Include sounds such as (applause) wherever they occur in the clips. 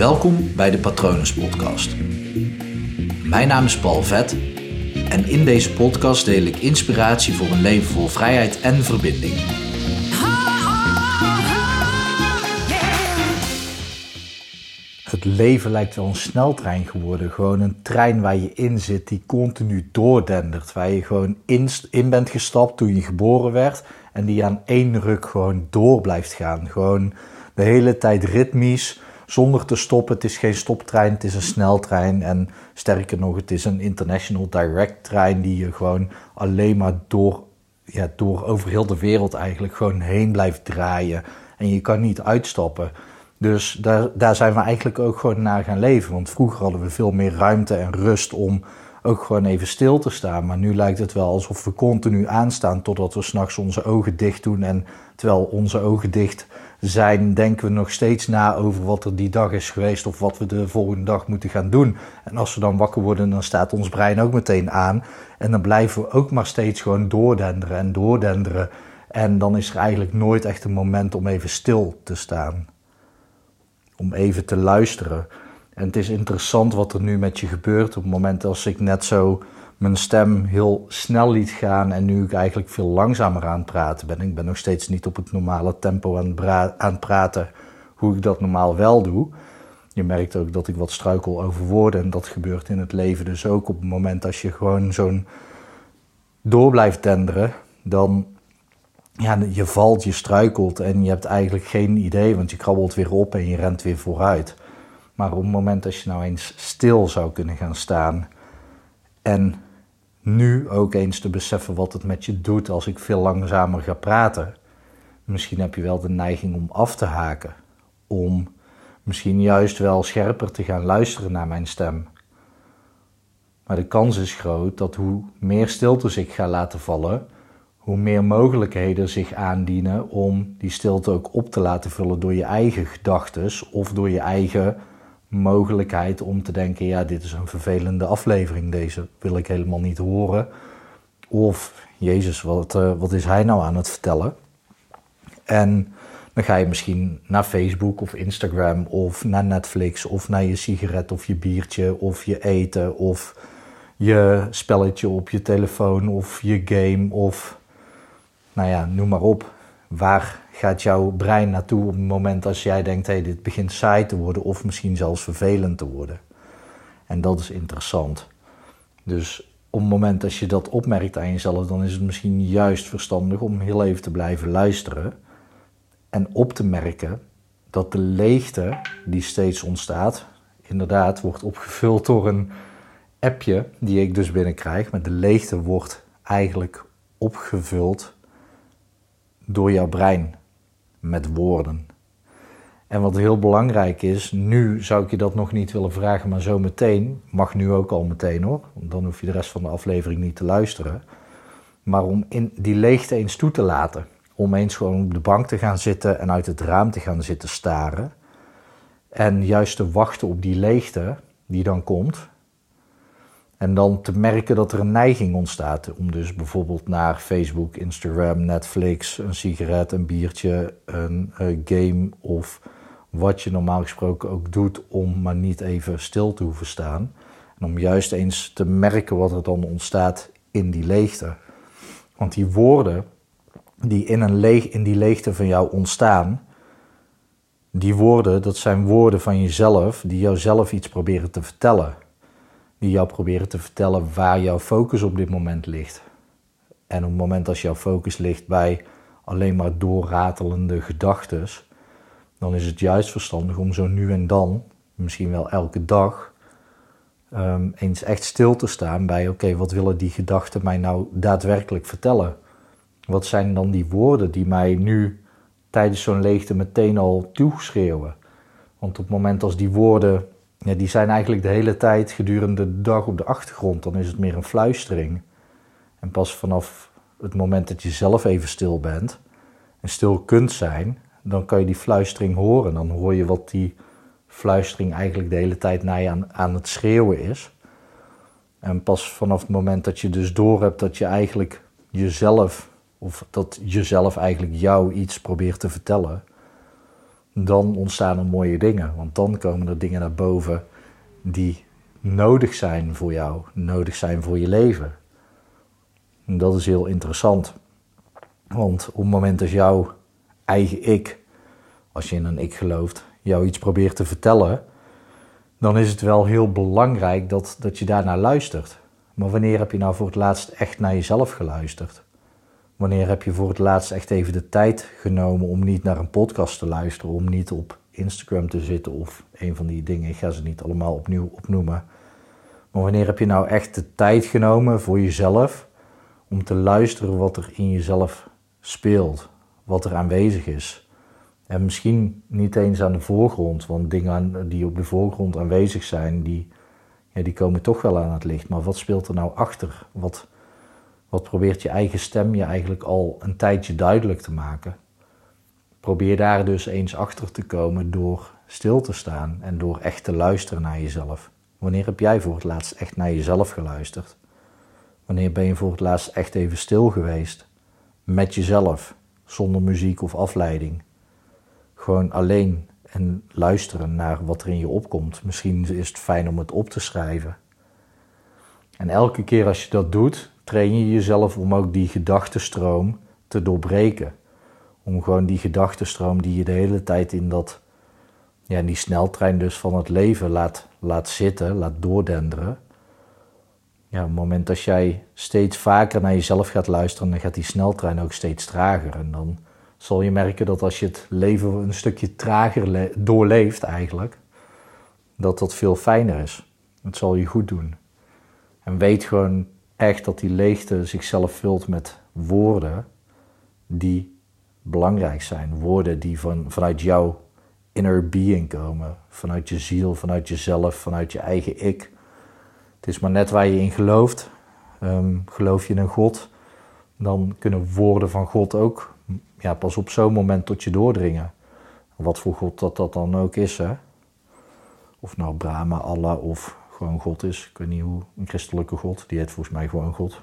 Welkom bij de Patronus Podcast. Mijn naam is Paul Vet en in deze podcast deel ik inspiratie voor een leven vol vrijheid en verbinding. Het leven lijkt wel een sneltrein geworden. Gewoon een trein waar je in zit, die continu doordendert. Waar je gewoon in, in bent gestapt toen je geboren werd. En die aan één ruk gewoon door blijft gaan. Gewoon de hele tijd ritmisch, zonder te stoppen. Het is geen stoptrein, het is een sneltrein. En sterker nog, het is een international direct trein die je gewoon alleen maar door, ja, door over heel de wereld eigenlijk gewoon heen blijft draaien. En je kan niet uitstappen. Dus daar, daar zijn we eigenlijk ook gewoon naar gaan leven. Want vroeger hadden we veel meer ruimte en rust om ook gewoon even stil te staan. Maar nu lijkt het wel alsof we continu aanstaan totdat we s'nachts onze ogen dicht doen. En terwijl onze ogen dicht zijn, denken we nog steeds na over wat er die dag is geweest of wat we de volgende dag moeten gaan doen. En als we dan wakker worden, dan staat ons brein ook meteen aan. En dan blijven we ook maar steeds gewoon doordenderen en doordenderen. En dan is er eigenlijk nooit echt een moment om even stil te staan om even te luisteren. En het is interessant wat er nu met je gebeurt op het moment als ik net zo mijn stem heel snel liet gaan en nu ik eigenlijk veel langzamer aan het praten ben. Ik ben nog steeds niet op het normale tempo aan, aan het praten hoe ik dat normaal wel doe. Je merkt ook dat ik wat struikel over woorden en dat gebeurt in het leven dus ook op het moment als je gewoon zo'n door blijft tenderen, dan ja, je valt, je struikelt en je hebt eigenlijk geen idee, want je krabbelt weer op en je rent weer vooruit. Maar op het moment dat je nou eens stil zou kunnen gaan staan en nu ook eens te beseffen wat het met je doet als ik veel langzamer ga praten. Misschien heb je wel de neiging om af te haken, om misschien juist wel scherper te gaan luisteren naar mijn stem. Maar de kans is groot dat hoe meer stiltes ik ga laten vallen, hoe meer mogelijkheden zich aandienen om die stilte ook op te laten vullen door je eigen gedachten of door je eigen mogelijkheid om te denken: ja, dit is een vervelende aflevering, deze wil ik helemaal niet horen. Of Jezus, wat, uh, wat is hij nou aan het vertellen? En dan ga je misschien naar Facebook of Instagram of naar Netflix of naar je sigaret of je biertje of je eten of je spelletje op je telefoon of je game of nou ja, noem maar op. Waar gaat jouw brein naartoe op het moment als jij denkt: hé, hey, dit begint saai te worden of misschien zelfs vervelend te worden? En dat is interessant. Dus op het moment dat je dat opmerkt aan jezelf, dan is het misschien juist verstandig om heel even te blijven luisteren en op te merken dat de leegte die steeds ontstaat, inderdaad wordt opgevuld door een appje die ik dus binnenkrijg. Maar de leegte wordt eigenlijk opgevuld door jouw brein met woorden. En wat heel belangrijk is, nu zou ik je dat nog niet willen vragen, maar zo meteen, mag nu ook al meteen hoor, dan hoef je de rest van de aflevering niet te luisteren. Maar om in die leegte eens toe te laten, om eens gewoon op de bank te gaan zitten en uit het raam te gaan zitten staren. En juist te wachten op die leegte die dan komt, en dan te merken dat er een neiging ontstaat om dus bijvoorbeeld naar Facebook, Instagram, Netflix, een sigaret, een biertje, een, een game of wat je normaal gesproken ook doet om maar niet even stil te hoeven staan. En om juist eens te merken wat er dan ontstaat in die leegte. Want die woorden die in, een leeg, in die leegte van jou ontstaan, die woorden, dat zijn woorden van jezelf die jouzelf iets proberen te vertellen die jou proberen te vertellen waar jouw focus op dit moment ligt. En op het moment als jouw focus ligt bij alleen maar doorratelende gedachten, dan is het juist verstandig om zo nu en dan, misschien wel elke dag, um, eens echt stil te staan bij: oké, wat willen die gedachten mij nou daadwerkelijk vertellen? Wat zijn dan die woorden die mij nu tijdens zo'n leegte meteen al toeschreeuwen? Want op het moment als die woorden ja, die zijn eigenlijk de hele tijd gedurende de dag op de achtergrond. Dan is het meer een fluistering. En pas vanaf het moment dat je zelf even stil bent en stil kunt zijn, dan kan je die fluistering horen. Dan hoor je wat die fluistering eigenlijk de hele tijd naar je aan, aan het schreeuwen is. En pas vanaf het moment dat je dus door hebt dat je eigenlijk jezelf, of dat jezelf eigenlijk jou iets probeert te vertellen, dan ontstaan er mooie dingen. Want dan komen er dingen naar boven die nodig zijn voor jou, nodig zijn voor je leven. En dat is heel interessant. Want op het moment dat jouw eigen ik, als je in een ik gelooft, jou iets probeert te vertellen, dan is het wel heel belangrijk dat, dat je daarnaar luistert. Maar wanneer heb je nou voor het laatst echt naar jezelf geluisterd? Wanneer heb je voor het laatst echt even de tijd genomen om niet naar een podcast te luisteren, om niet op Instagram te zitten of een van die dingen, ik ga ze niet allemaal opnieuw opnoemen. Maar wanneer heb je nou echt de tijd genomen voor jezelf om te luisteren wat er in jezelf speelt, wat er aanwezig is? En misschien niet eens aan de voorgrond, want dingen die op de voorgrond aanwezig zijn, die, ja, die komen toch wel aan het licht. Maar wat speelt er nou achter? Wat, wat probeert je eigen stem je eigenlijk al een tijdje duidelijk te maken? Probeer daar dus eens achter te komen door stil te staan en door echt te luisteren naar jezelf. Wanneer heb jij voor het laatst echt naar jezelf geluisterd? Wanneer ben je voor het laatst echt even stil geweest? Met jezelf, zonder muziek of afleiding. Gewoon alleen en luisteren naar wat er in je opkomt. Misschien is het fijn om het op te schrijven. En elke keer als je dat doet, train je jezelf om ook die gedachtenstroom te doorbreken. Om gewoon die gedachtenstroom die je de hele tijd in dat, ja, die sneltrein dus van het leven laat, laat zitten, laat doordenderen. Ja, op het moment dat jij steeds vaker naar jezelf gaat luisteren, dan gaat die sneltrein ook steeds trager. En dan zal je merken dat als je het leven een stukje trager doorleeft eigenlijk, dat dat veel fijner is. Het zal je goed doen. En weet gewoon echt dat die leegte zichzelf vult met woorden die belangrijk zijn. Woorden die van, vanuit jouw inner being komen. Vanuit je ziel, vanuit jezelf, vanuit je eigen ik. Het is maar net waar je in gelooft. Ehm, geloof je in een God, dan kunnen woorden van God ook ja, pas op zo'n moment tot je doordringen. Wat voor God dat, dat dan ook is. Hè? Of nou Brahma, Allah of gewoon God is. Ik weet niet hoe, een christelijke God. Die heet volgens mij gewoon God.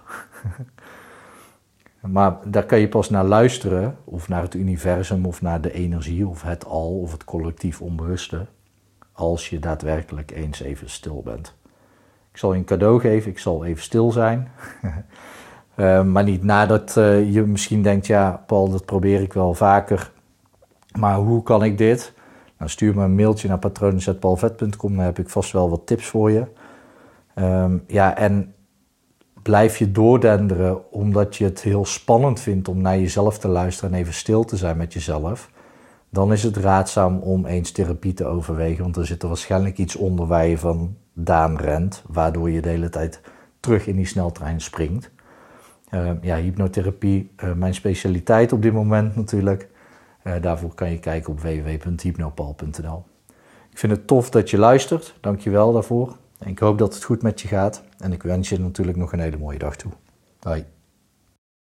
(laughs) maar daar kan je pas naar luisteren. Of naar het universum of naar de energie of het al of het collectief onbewuste. Als je daadwerkelijk eens even stil bent. Ik zal je een cadeau geven. Ik zal even stil zijn. Uh, (laughs) maar niet nadat uh, je misschien denkt, ja, Paul, dat probeer ik wel vaker. Maar hoe kan ik dit? Nou, stuur me een mailtje naar patronen.paulvet.com, dan heb ik vast wel wat tips voor je. Um, ja, en blijf je doordenderen omdat je het heel spannend vindt om naar jezelf te luisteren en even stil te zijn met jezelf. Dan is het raadzaam om eens therapie te overwegen, want er zit er waarschijnlijk iets onder waar je van daan rent, waardoor je de hele tijd terug in die sneltrein springt. Uh, ja, hypnotherapie, uh, mijn specialiteit op dit moment natuurlijk. Uh, daarvoor kan je kijken op www.hypnopal.nl. Ik vind het tof dat je luistert. Dank je wel daarvoor. En ik hoop dat het goed met je gaat. En ik wens je natuurlijk nog een hele mooie dag toe. Bye.